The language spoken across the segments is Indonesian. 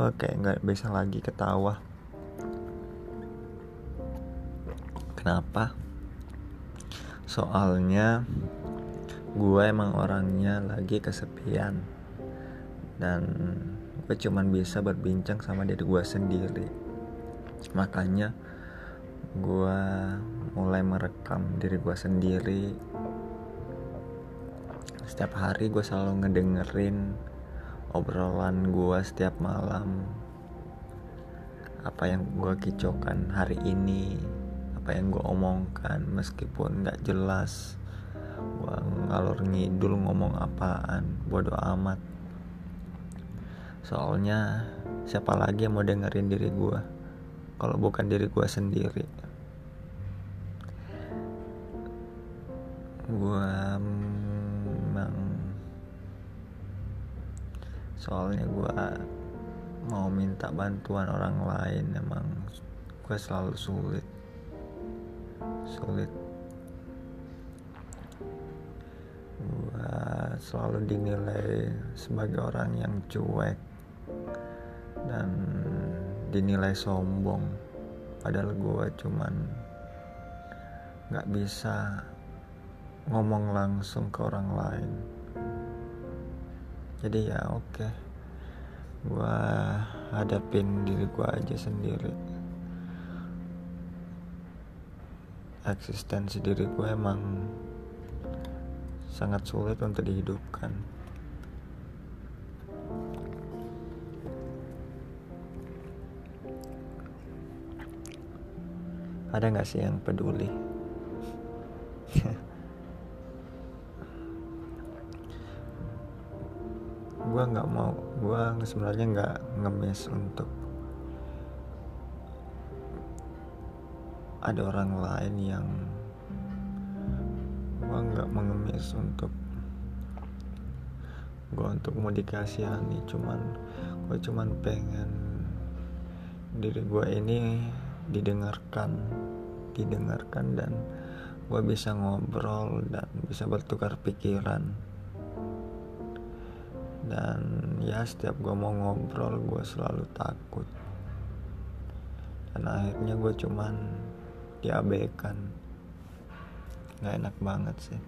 gue kayak nggak bisa lagi ketawa. Kenapa? Soalnya gue emang orangnya lagi kesepian. Dan gue cuman bisa berbincang sama diri gue sendiri. Makanya gue mulai merekam diri gue sendiri. Setiap hari gue selalu ngedengerin obrolan gue setiap malam. Apa yang gue kicaukan hari ini apa yang gue omongkan meskipun gak jelas gue ngalur ngidul ngomong apaan bodoh amat. Soalnya siapa lagi yang mau dengerin diri gue kalau bukan diri gue sendiri? Gue soalnya gue mau minta bantuan orang lain emang gue selalu sulit. Sulit. Gue selalu dinilai sebagai orang yang cuek dan dinilai sombong. Padahal gue cuman nggak bisa ngomong langsung ke orang lain jadi ya oke. Okay. gue hadapin diri gue aja sendiri. Eksistensi diri gue emang sangat sulit untuk dihidupkan. Ada nggak sih yang peduli gue nggak mau gue sebenarnya nggak ngemis untuk ada orang lain yang gue nggak mengemis untuk gue untuk mau dikasihani. Cuman gue cuman pengen diri gue ini didengarkan didengarkan dan gue bisa ngobrol dan bisa bertukar pikiran dan ya setiap gue mau ngobrol gue selalu takut. Dan akhirnya gue cuman diabaikan. Nggak enak banget sih.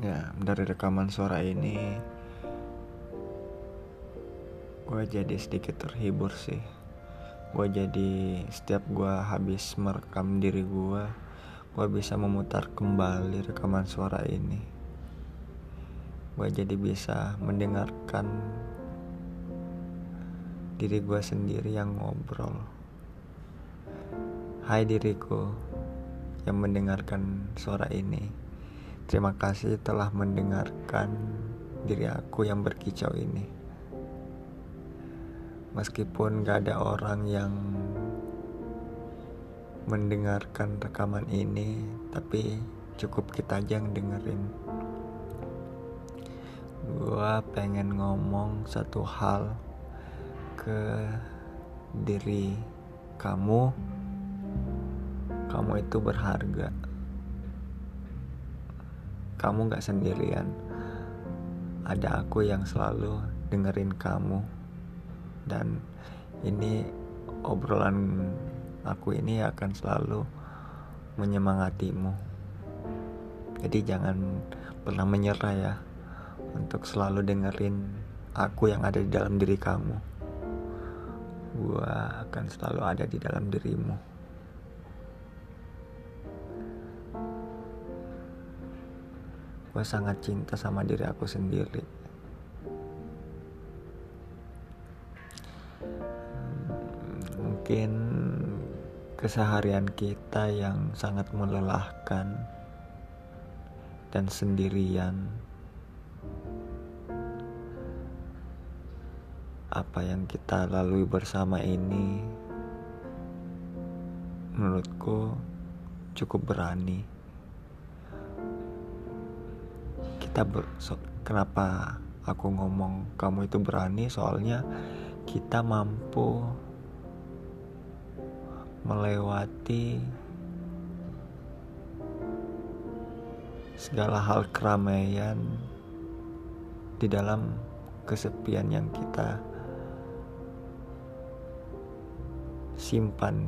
Ya dari rekaman suara ini gue jadi sedikit terhibur sih gue jadi setiap gue habis merekam diri gue gue bisa memutar kembali rekaman suara ini gue jadi bisa mendengarkan diri gue sendiri yang ngobrol hai diriku yang mendengarkan suara ini Terima kasih telah mendengarkan diri aku yang berkicau ini. Meskipun gak ada orang yang mendengarkan rekaman ini, tapi cukup kita aja yang dengerin. Gua pengen ngomong satu hal ke diri kamu. Kamu itu berharga kamu gak sendirian. Ada aku yang selalu dengerin kamu. Dan ini obrolan aku ini akan selalu menyemangatimu. Jadi jangan pernah menyerah ya untuk selalu dengerin aku yang ada di dalam diri kamu. Gua akan selalu ada di dalam dirimu. gue sangat cinta sama diri aku sendiri mungkin keseharian kita yang sangat melelahkan dan sendirian. Apa yang kita lalui bersama ini menurutku cukup berani. Kita ber, so, kenapa aku ngomong kamu itu berani? Soalnya kita mampu melewati segala hal keramaian di dalam kesepian yang kita simpan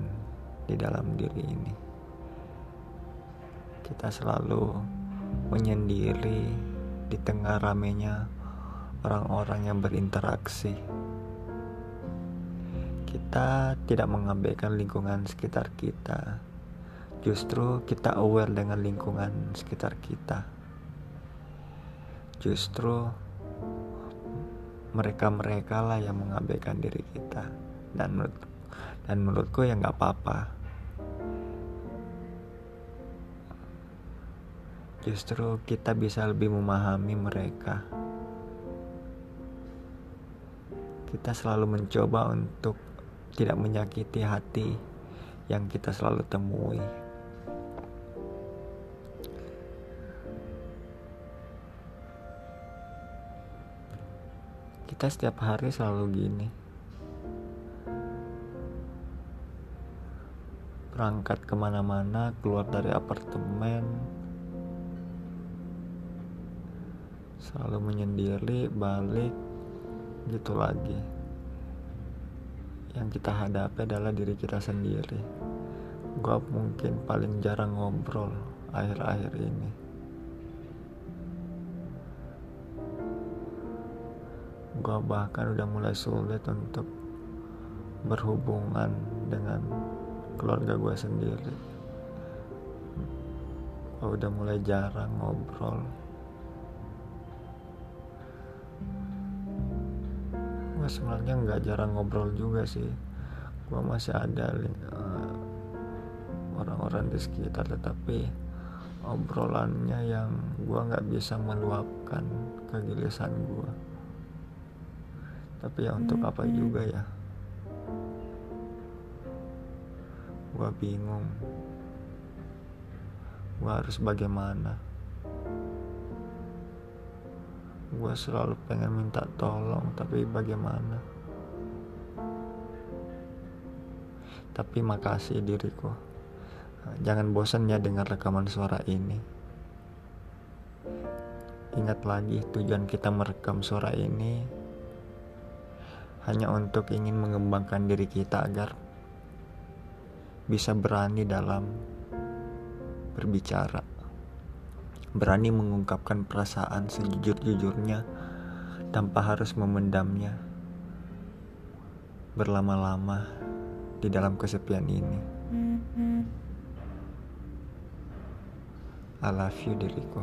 di dalam diri ini. Kita selalu menyendiri di tengah ramenya orang-orang yang berinteraksi. Kita tidak mengabaikan lingkungan sekitar kita. Justru kita aware dengan lingkungan sekitar kita. Justru mereka-mereka lah yang mengabaikan diri kita. Dan menurut dan menurutku ya nggak apa-apa. Justru kita bisa lebih memahami mereka. kita selalu mencoba untuk tidak menyakiti hati yang kita selalu temui. Kita setiap hari selalu gini. Berangkat ke mana-mana, keluar dari apartemen, selalu menyendiri, balik, gitu lagi yang kita hadapi adalah diri kita sendiri. Gue mungkin paling jarang ngobrol akhir-akhir ini. Gue bahkan udah mulai sulit untuk berhubungan dengan keluarga gue sendiri. Gue udah mulai jarang ngobrol gue sebenarnya nggak jarang ngobrol juga sih. Gue masih ada uh, orang-orang di sekitar tetapi obrolannya yang gue nggak bisa meluapkan kegelisahan gue tapi ya untuk apa juga ya. Gue bingung. Gue harus bagaimana gue selalu pengen minta tolong tapi bagaimana? Tapi makasih diriku. Jangan bosan ya dengar rekaman suara ini. Ingat lagi tujuan kita merekam suara ini hanya untuk ingin mengembangkan diri kita agar bisa berani dalam berbicara berani mengungkapkan perasaan sejujur-jujurnya tanpa harus memendamnya berlama-lama di dalam kesepian ini. I love you diriku.